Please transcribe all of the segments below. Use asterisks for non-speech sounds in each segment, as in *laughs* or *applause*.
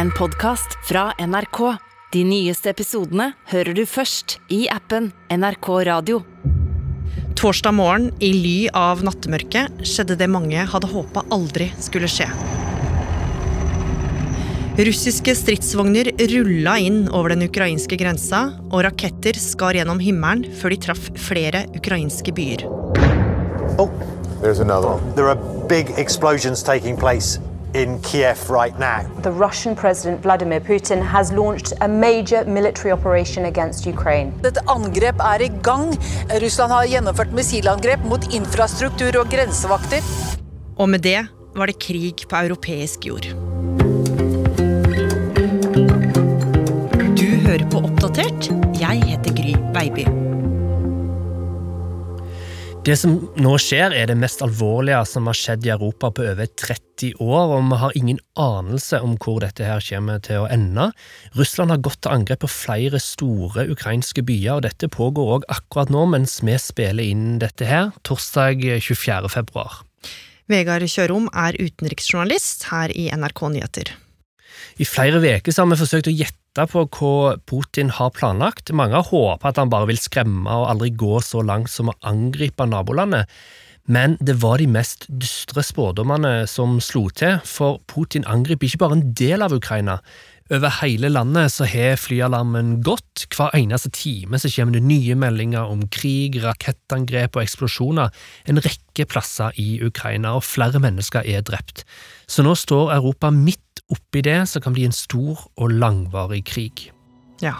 en podkast fra NRK. De nyeste episodene hører du først i appen NRK Radio. Torsdag morgen, i ly av nattemørket, skjedde det mange hadde håpa aldri skulle skje. Russiske stridsvogner rulla inn over den ukrainske grensa, og raketter skar gjennom himmelen før de traff flere ukrainske byer. Oh, there's another one. There are big explosions taking place in Kiev right now. The Russian President Vladimir Putin has launched a major military operation against Ukraine. Et angrep er i gang. Russland har gjennomført missilangrep mot infrastruktur og grensevakter. Og med det var det krig på europeisk jord. Du hører på Det som nå skjer, er det mest alvorlige som har skjedd i Europa på over 30 år, og vi har ingen anelse om hvor dette her kommer til å ende. Russland har gått til angrep på flere store ukrainske byer, og dette pågår òg akkurat nå mens vi spiller inn dette her, torsdag 24. februar. Vegard Kjørom er utenriksjournalist her i NRK Nyheter. I flere uker har vi forsøkt å gjette på hva Putin har planlagt. Mange har håpet at han bare vil skremme og aldri gå så langt som å angripe nabolandet. Men det var de mest dystre spådommene som slo til, for Putin angriper ikke bare en del av Ukraina. Over hele landet så har flyalarmen gått. Hver eneste time så kommer det nye meldinger om krig, rakettangrep og eksplosjoner en rekke plasser i Ukraina, og flere mennesker er drept. Så nå står Europa midt oppi det som kan bli en stor og langvarig krig. Ja.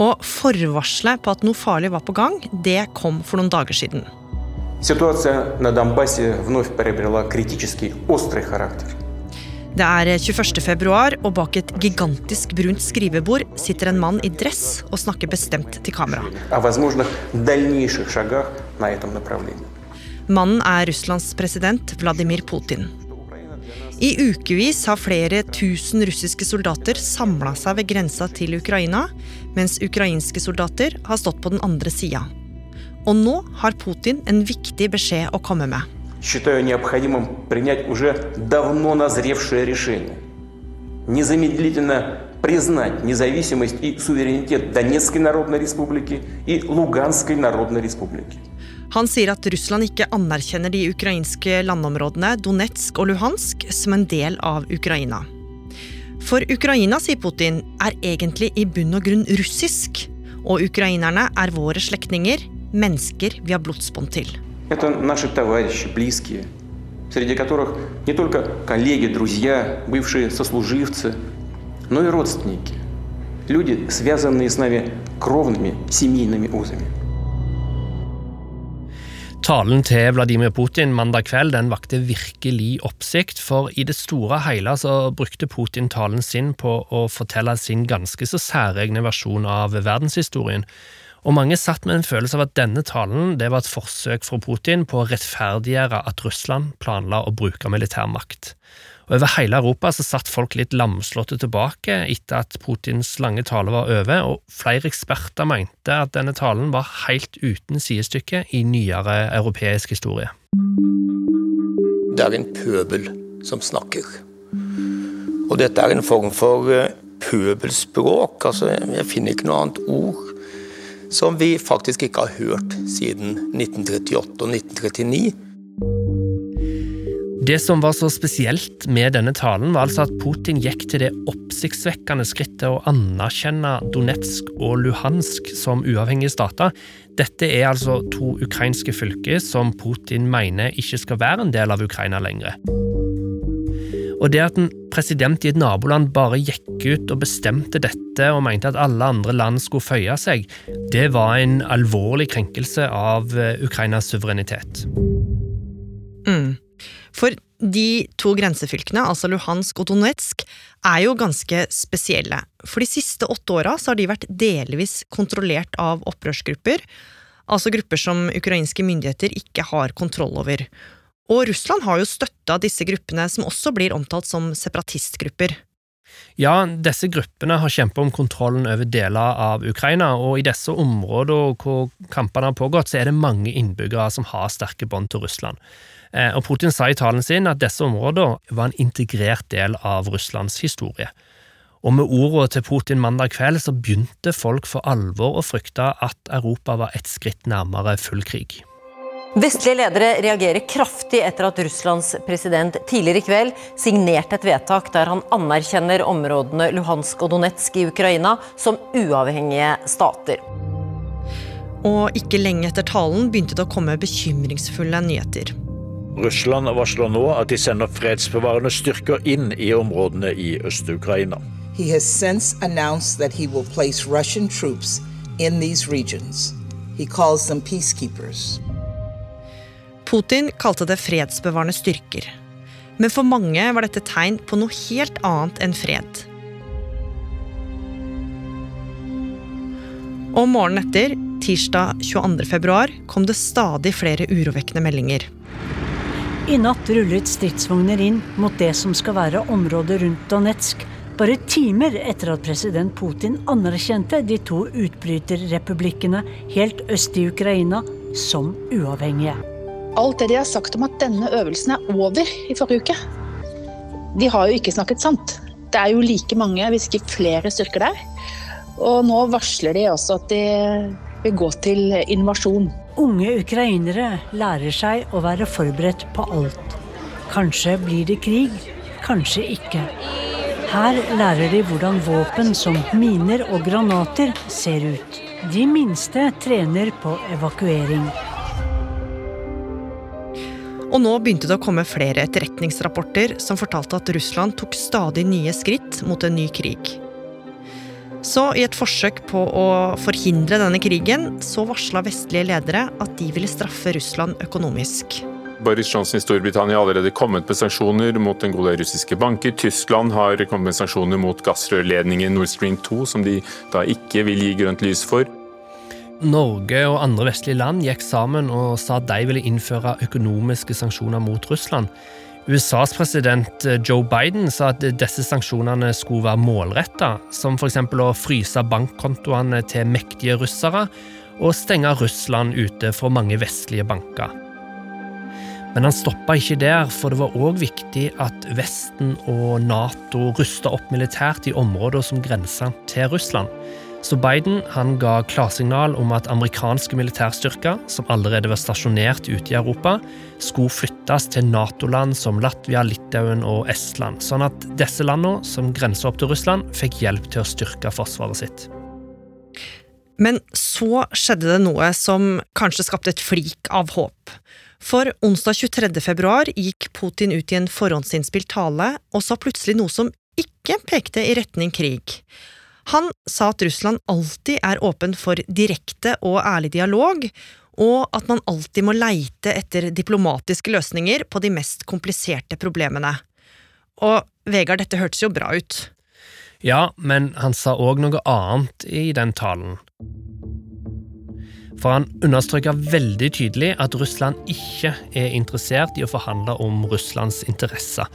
Og forvarselet på at noe farlig var på gang, det kom for noen dager siden. Ситуация на Донбассе вновь приобрела критический острый характер. Det er 21. februar, og bak et gigantisk brunt skrivebord sitter en mann i dress og snakker bestemt til kamera. О возможных дальнейших шагах на этом направлении. Mannen er Russlands president Vladimir Putin. I ukevis har flere tusen russiske soldater samla seg ved grensa til Ukraina, mens ukrainske soldater har stått på den andre sida. Og nå har Putin en viktig beskjed å komme med. Считаю необходимым принять уже давно назревшее решение. Незамедлительно признать независимость и суверенитет Донецкой Народной Республики и Луганской Народной Республики. Han sier at Russland ikke anerkjenner de ukrainske landområdene Donetsk og Luhansk som en del av Ukraina. For Ukraina, sier Putin, er egentlig i bunn og grunn russisk. Og ukrainerne er våre slektninger, mennesker vi har blodsbånd til. Это наши товарищи, близкие, среди которых не только коллеги, друзья, бывшие сослуживцы, но и родственники. Люди, связанные с нами кровными семейными узами. Talen til Vladimir Putin mandag kveld den vakte virkelig oppsikt, for i det store og hele så brukte Putin talen sin på å fortelle sin ganske så særegne versjon av verdenshistorien. Og mange satt med en følelse av at denne talen det var et forsøk fra Putin på å rettferdiggjøre at Russland planla å bruke militærmakt. Over hele Europa så satt folk litt lamslåtte tilbake etter at Putins lange tale var over, og flere eksperter mente at denne talen var helt uten sidestykke i nyere europeisk historie. Det er en pøbel som snakker. Og dette er en form for eh, pøbelspråk. Altså, jeg finner ikke noe annet ord som vi faktisk ikke har hørt siden 1938 og 1939. Det som var så spesielt med denne talen, var altså at Putin gikk til det oppsiktsvekkende skrittet å anerkjenne Donetsk og Luhansk som uavhengige stater. Dette er altså to ukrainske fylker som Putin mener ikke skal være en del av Ukraina lenger. Og det at en president i et naboland bare gikk ut og bestemte dette og mente at alle andre land skulle føye seg, det var en alvorlig krenkelse av Ukrainas suverenitet. Mm. De to grensefylkene, altså Luhansk og Donetsk, er jo ganske spesielle. For de siste åtte åra har de vært delvis kontrollert av opprørsgrupper, altså grupper som ukrainske myndigheter ikke har kontroll over. Og Russland har jo støtta disse gruppene, som også blir omtalt som separatistgrupper. Ja, disse gruppene har kjempet om kontrollen over deler av Ukraina, og i disse områdene hvor kampene har pågått, så er det mange innbyggere som har sterke bånd til Russland. Eh, og Putin sa i talen sin at disse områdene var en integrert del av Russlands historie. Og med ordene til Putin mandag kveld så begynte folk for alvor å frykte at Europa var et skritt nærmere full krig. Vestlige ledere reagerer kraftig etter at Russlands president tidligere i kveld signerte et vedtak der han anerkjenner områdene Luhansk og Donetsk i Ukraina som uavhengige stater. Og ikke lenge etter talen begynte det å komme bekymringsfulle nyheter. Russland varsler nå at de sender fredsbevarende styrker inn i områdene i Øst-Ukraina. He has since announced that he will place Russian troops in these regions. He calls them peacekeepers. Putin kalte det fredsbevarende styrker. Men for mange var dette tegn på noe helt annet enn fred. Og morgenen etter, tirsdag 22. februar, kom det stadig flere urovekkende meldinger. I natt rullet stridsvogner inn mot det som skal være området rundt Donetsk, bare timer etter at president Putin anerkjente de to utbryterrepublikkene helt øst i Ukraina som uavhengige. Alt det de har sagt om at denne øvelsen er over i forrige uke, de har jo ikke snakket sant. Det er jo like mange, hvis ikke flere styrker der. Og nå varsler de også at de vil gå til invasjon. Unge ukrainere lærer seg å være forberedt på alt. Kanskje blir det krig, kanskje ikke. Her lærer de hvordan våpen som miner og granater ser ut. De minste trener på evakuering. Og nå begynte det å komme flere etterretningsrapporter som fortalte at Russland tok stadig nye skritt mot en ny krig. Så i et forsøk på å forhindre denne krigen, så varsla vestlige ledere at de ville straffe Russland økonomisk. Boris Johnson i Storbritannia har allerede kommet med sanksjoner mot en god del russiske banker. Tyskland har kommet med sanksjoner mot gassrørledningen Nord Stream 2, som de da ikke vil gi grønt lys for. Norge og andre vestlige land gikk sammen og sa at de ville innføre økonomiske sanksjoner mot Russland. USAs president eh, Joe Biden sa at disse sanksjonene skulle være målretta, som f.eks. å fryse bankkontoene til mektige russere og stenge Russland ute fra mange vestlige banker. Men han stoppa ikke der, for det var òg viktig at Vesten og Nato rusta opp militært i områder som grensa til Russland. Så Biden han ga klarsignal om at amerikanske militærstyrker, som allerede var stasjonert ute i Europa, skulle flyttes til Nato-land som Latvia, Litauen og Estland, sånn at disse landene, som grenser opp til Russland, fikk hjelp til å styrke forsvaret sitt. Men så skjedde det noe som kanskje skapte et flik av håp. For onsdag 23. februar gikk Putin ut i en forhåndsinnspilt tale og sa plutselig noe som ikke pekte i retning krig. Han sa at Russland alltid er åpen for direkte og ærlig dialog, og at man alltid må leite etter diplomatiske løsninger på de mest kompliserte problemene. Og Vegard, dette hørtes jo bra ut. Ja, men han sa òg noe annet i den talen. For han understreka veldig tydelig at Russland ikke er interessert i å forhandle om Russlands interesser.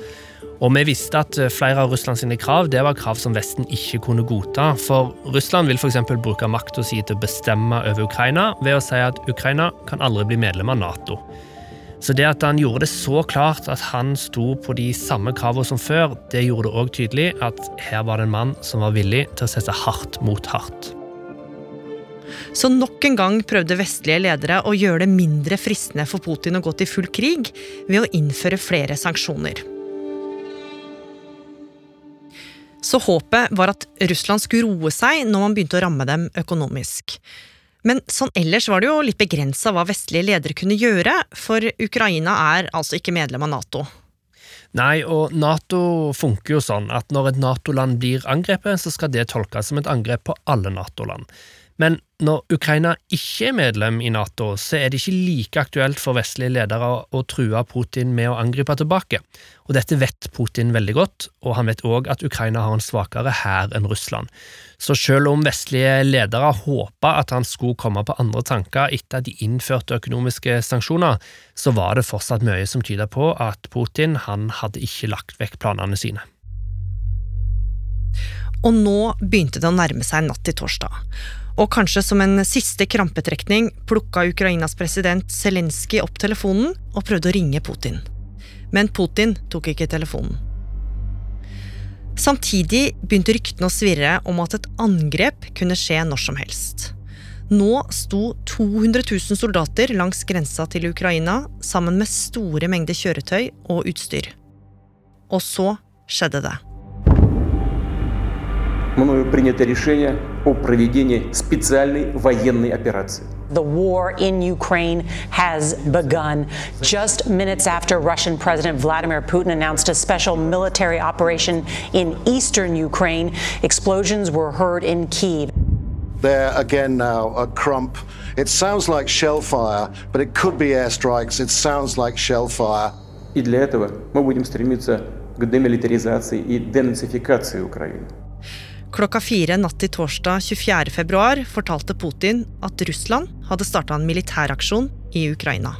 Og vi visste at flere av Russlands krav det var krav som Vesten ikke kunne godta. For Russland vil f.eks. bruke makta si til å bestemme over Ukraina ved å si at Ukraina kan aldri bli medlem av Nato. Så det at han gjorde det så klart at han sto på de samme kravene som før, det gjorde det òg tydelig at her var det en mann som var villig til å sette hardt mot hardt. Så nok en gang prøvde vestlige ledere å gjøre det mindre fristende for Putin å gå til full krig ved å innføre flere sanksjoner. Så håpet var at Russland skulle roe seg når man begynte å ramme dem økonomisk. Men sånn ellers var det jo litt begrensa hva vestlige ledere kunne gjøre, for Ukraina er altså ikke medlem av Nato. Nei, og Nato funker jo sånn at når et Nato-land blir angrepet, så skal det tolkes som et angrep på alle Nato-land. Men når Ukraina ikke er medlem i Nato, så er det ikke like aktuelt for vestlige ledere å true Putin med å angripe tilbake. Og dette vet Putin veldig godt, og han vet òg at Ukraina har en svakere hær enn Russland. Så selv om vestlige ledere håpa at han skulle komme på andre tanker etter de innførte økonomiske sanksjoner, så var det fortsatt mye som tyda på at Putin han hadde ikke lagt vekk planene sine. Og nå begynte det å nærme seg natt til torsdag. Og kanskje som en siste krampetrekning plukka Ukrainas president Zelenskyj opp telefonen og prøvde å ringe Putin. Men Putin tok ikke telefonen. Samtidig begynte ryktene å svirre om at et angrep kunne skje når som helst. Nå sto 200 000 soldater langs grensa til Ukraina sammen med store mengder kjøretøy og utstyr. Og så skjedde det. Мною принято решение о проведении специальной военной операции. The war in Ukraine has begun. Just minutes after Russian President Vladimir Putin announced a special military operation in eastern Ukraine, explosions were heard in Kiev. There again now at Crump. It sounds like shell fire, but it could be airstrikes. It sounds like shell fire. И для этого мы будем стремиться к демилитаризации и денацификации Украины. Klokka fire natt til torsdag 24. februar fortalte Putin at Russland hadde starta en militæraksjon i Ukraina.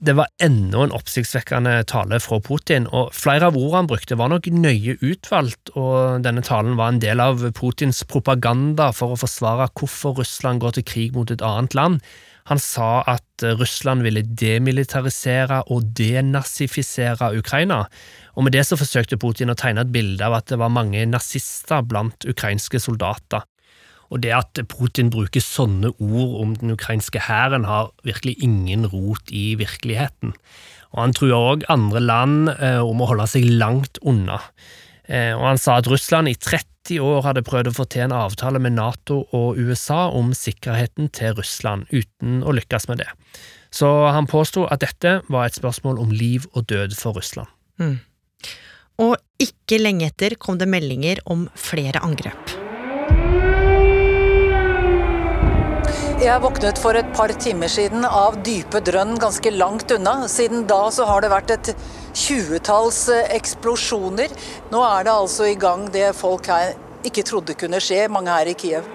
Det var enda en oppsiktsvekkende tale fra Putin, og flere av ordene han brukte var nok nøye utvalgt, og denne talen var en del av Putins propaganda for å forsvare hvorfor Russland går til krig mot et annet land. Han sa at Russland ville demilitarisere og denazifisere Ukraina, og med det så forsøkte Putin å tegne et bilde av at det var mange nazister blant ukrainske soldater. Og det at Putin bruker sånne ord om den ukrainske hæren, har virkelig ingen rot i virkeligheten. Og han truer òg andre land eh, om å holde seg langt unna. Eh, og han sa at Russland i 30 år hadde prøvd å få til en avtale med Nato og USA om sikkerheten til Russland, uten å lykkes med det. Så han påsto at dette var et spørsmål om liv og død for Russland. Mm. Og ikke lenge etter kom det meldinger om flere angrep. Jeg våknet for et par timer siden av dype drønn ganske langt unna. Siden da så har det vært et tjuetalls eksplosjoner. Nå er det altså i gang det folk her ikke trodde kunne skje, mange her i Kiev.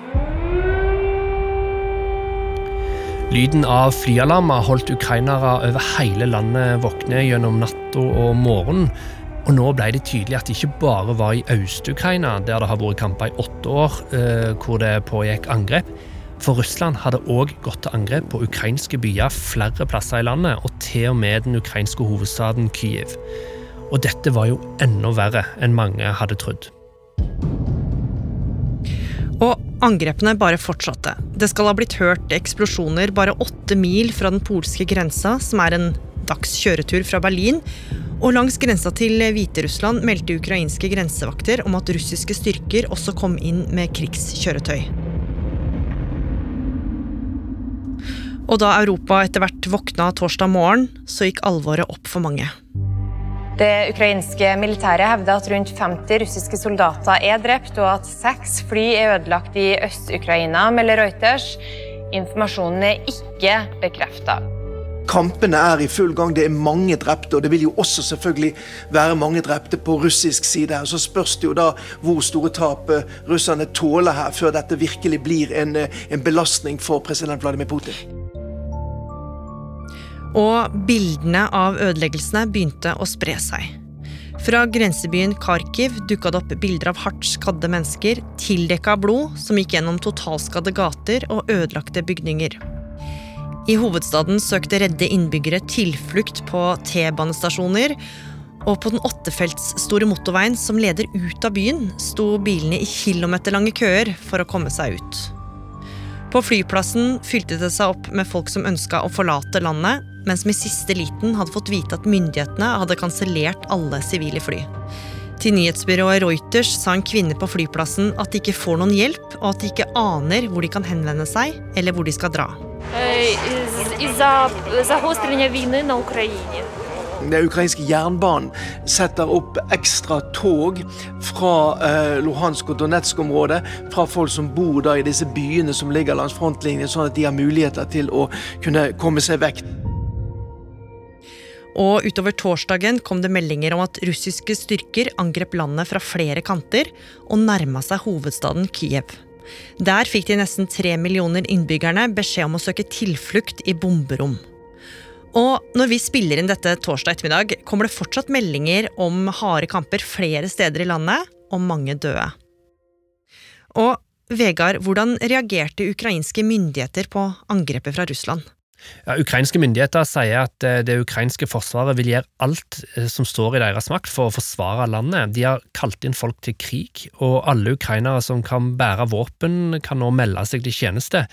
Lyden av flyalarmer holdt ukrainere over hele landet våkne gjennom natta og morgenen. Og nå ble det tydelig at det ikke bare var i Øst-Ukraina, der det har vært kamper i åtte år, eh, hvor det pågikk angrep. For Russland hadde òg gått til angrep på ukrainske byer flere plasser i landet, og til og med den ukrainske hovedstaden Kyiv. Og dette var jo enda verre enn mange hadde trodd. Og angrepene bare fortsatte. Det skal ha blitt hørt eksplosjoner bare åtte mil fra den polske grensa, som er en dags kjøretur fra Berlin. Og langs grensa til Hviterussland meldte ukrainske grensevakter om at russiske styrker også kom inn med krigskjøretøy. Og da Europa etter hvert våkna torsdag morgen, så gikk alvoret opp for mange. Det ukrainske militæret hevder at rundt 50 russiske soldater er drept, og at seks fly er ødelagt i Øst-Ukraina, melder Reuters. Informasjonen er ikke bekrefta. Kampene er i full gang, det er mange drepte, og det vil jo også selvfølgelig være mange drepte på russisk side. Så spørs det jo da hvor store tap eh, russerne tåler her, før dette virkelig blir en, eh, en belastning for president Vladimir Putin. Og bildene av ødeleggelsene begynte å spre seg. Fra grensebyen Kharkiv dukka det opp bilder av hardt skadde mennesker, tildekka av blod, som gikk gjennom totalskadde gater og ødelagte bygninger. I hovedstaden søkte redde innbyggere tilflukt på T-banestasjoner, og på den åttefelts store motorveien som leder ut av byen, sto bilene i kilometerlange køer for å komme seg ut. På flyplassen fylte det seg opp med folk som ønska å forlate landet, men som i siste liten hadde fått vite at myndighetene hadde kansellert alle sivile fly. Til nyhetsbyrået Reuters sa en kvinne på flyplassen at de ikke får noen hjelp, og at de ikke aner hvor de kan henvende seg, eller hvor de skal dra. Den ukrainske jernbanen setter opp ekstra tog fra eh, Luhansk og Donetsk-området, fra folk som bor i disse byene som ligger langs frontlinjen, sånn at de har muligheter til å kunne komme seg vekk. Og utover torsdagen kom det meldinger om at russiske styrker angrep landet fra flere kanter og nærma seg hovedstaden Kiev. Der fikk de nesten tre millioner innbyggerne beskjed om å søke tilflukt i bomberom. Og når vi spiller inn dette torsdag ettermiddag, kommer det fortsatt meldinger om harde kamper flere steder i landet, og mange døde. Og Vegard, hvordan reagerte ukrainske myndigheter på angrepet fra Russland? Ja, ukrainske myndigheter sier at eh, det ukrainske forsvaret vil gjøre alt eh, som står i deres makt for å forsvare landet. De har kalt inn folk til krig, og alle ukrainere som kan bære våpen, kan nå melde seg til tjeneste.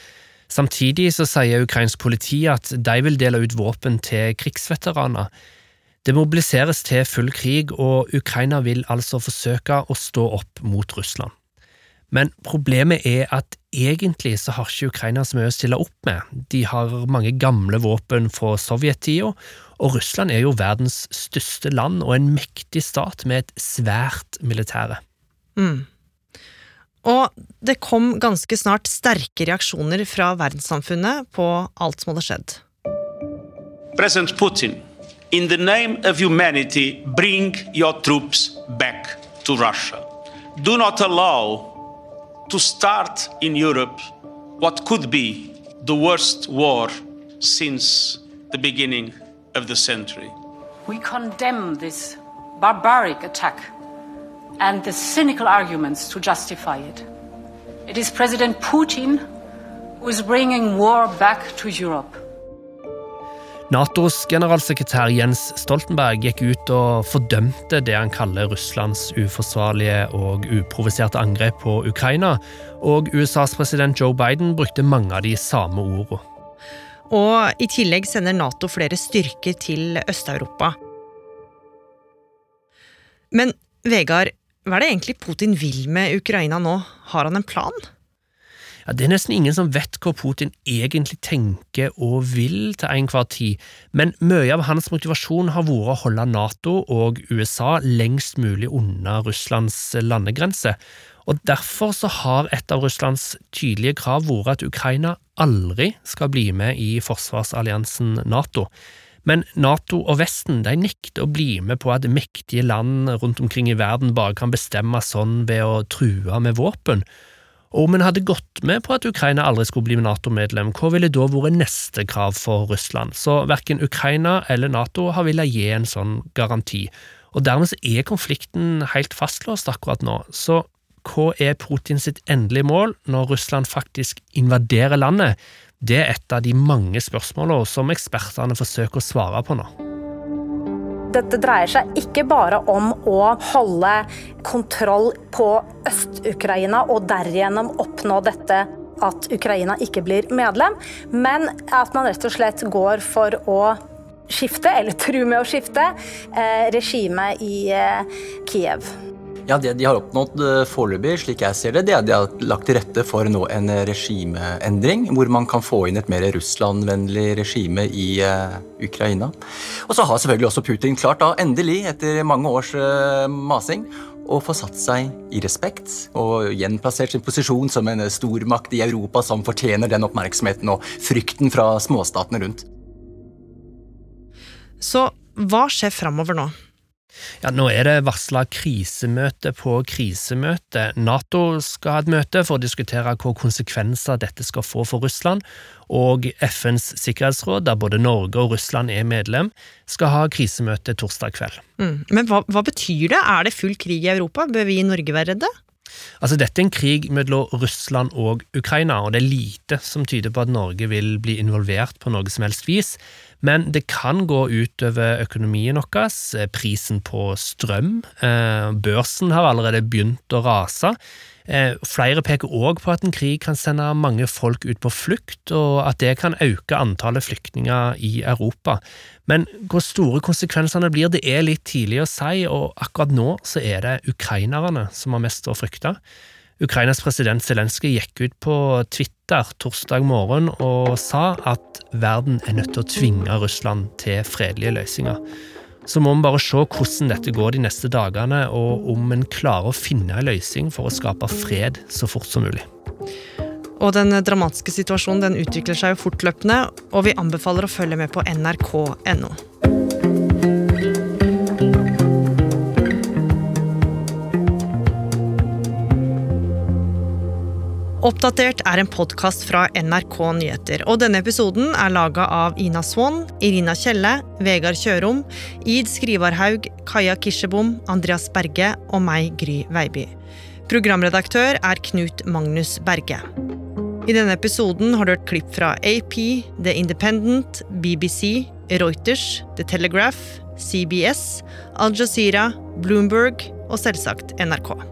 Samtidig så sier ukrainsk politi at de vil dele ut våpen til krigsveteraner. Det mobiliseres til full krig, og Ukraina vil altså forsøke å stå opp mot Russland. Men problemet er at egentlig så har ikke Ukraina så mye å stille opp med. De har mange gamle våpen fra sovjettida, og Russland er jo verdens største land og en mektig stat med et svært militære. Mm. Og det kom ganske snart sterke reaksjoner fra verdenssamfunnet på alt som hadde skjedd. President Putin, in the name of humanity, bring your troops back to Russia. Do not allow to start in Europe what could be the worst war since the beginning of the century. We condemn this barbaric attack and the cynical arguments to justify it. It is President Putin who is bringing war back to Europe. Natos generalsekretær Jens Stoltenberg gikk ut og fordømte det han kaller Russlands uforsvarlige og uprovoserte angrep på Ukraina, og USAs president Joe Biden brukte mange av de samme ordene. Og i tillegg sender Nato flere styrker til Øst-Europa. Men Vegard, hva er det egentlig Putin vil med Ukraina nå? Har han en plan? Ja, Det er nesten ingen som vet hva Putin egentlig tenker og vil til enhver tid, men mye av hans motivasjon har vært å holde Nato og USA lengst mulig unna Russlands landegrense, og derfor så har et av Russlands tydelige krav vært at Ukraina aldri skal bli med i forsvarsalliansen Nato. Men Nato og Vesten de nekter å bli med på at mektige land rundt omkring i verden bare kan bestemme sånn ved å true med våpen. Om en hadde gått med på at Ukraina aldri skulle bli Nato-medlem, hva ville da vært neste krav for Russland? Så verken Ukraina eller Nato har villet gi en sånn garanti. Og dermed er konflikten helt fastlåst akkurat nå. Så hva er Putin sitt endelige mål når Russland faktisk invaderer landet? Det er et av de mange spørsmålene som ekspertene forsøker å svare på nå. Dette dreier seg ikke bare om å holde kontroll på Øst-Ukraina og derigjennom oppnå dette at Ukraina ikke blir medlem, men at man rett og slett går for å skifte, eller *laughs* tru med å skifte, eh, regimet i eh, Kiev. Ja, Det de har oppnådd eh, foreløpig, slik jeg ser det, det er at de har lagt til rette for nå en regimeendring, hvor man kan få inn et mer Russland-vennlig regime i uh, Ukraina. Og så har selvfølgelig også Putin klart, da, endelig, etter mange års uh, masing, å få satt seg i respekt og gjenplassert sin posisjon som en stormakt i Europa som fortjener den oppmerksomheten og frykten fra småstatene rundt. Så hva skjer framover nå? Ja, Nå er det varsla krisemøte på krisemøte. Nato skal ha et møte for å diskutere hvilke konsekvenser dette skal få for Russland, og FNs sikkerhetsråd, der både Norge og Russland er medlem, skal ha krisemøte torsdag kveld. Mm. Men hva, hva betyr det? Er det full krig i Europa? Bør vi i Norge være redde? Altså, Dette er en krig mellom Russland og Ukraina, og det er lite som tyder på at Norge vil bli involvert på noe som helst vis. Men det kan gå utover økonomien vår, prisen på strøm. Eh, børsen har allerede begynt å rase. Eh, flere peker òg på at en krig kan sende mange folk ut på flukt, og at det kan øke antallet flyktninger i Europa. Men hvor store konsekvensene blir, det er litt tidlig å si, og akkurat nå så er det ukrainerne som har mest å frykte. Ukrainas president Zelenskyj gikk ut på Twitter torsdag morgen og sa at verden er nødt til å tvinge Russland til fredelige løsninger. Så må vi bare se hvordan dette går de neste dagene, og om en klarer å finne en løsning for å skape fred så fort som mulig. Og den dramatiske situasjonen den utvikler seg jo fortløpende, og vi anbefaler å følge med på nrk.no. Oppdatert er en podkast fra NRK Nyheter. og Denne episoden er laga av Ina Swann, Irina Kjelle, Vegard Kjørom, Id Skrivarhaug, Kaja Kirsebom, Andreas Berge og meg, Gry Veiby. Programredaktør er Knut Magnus Berge. I denne episoden har du hørt klipp fra AP, The Independent, BBC, Reuters, The Telegraph, CBS, Al Jazeera, Bloomberg og selvsagt NRK.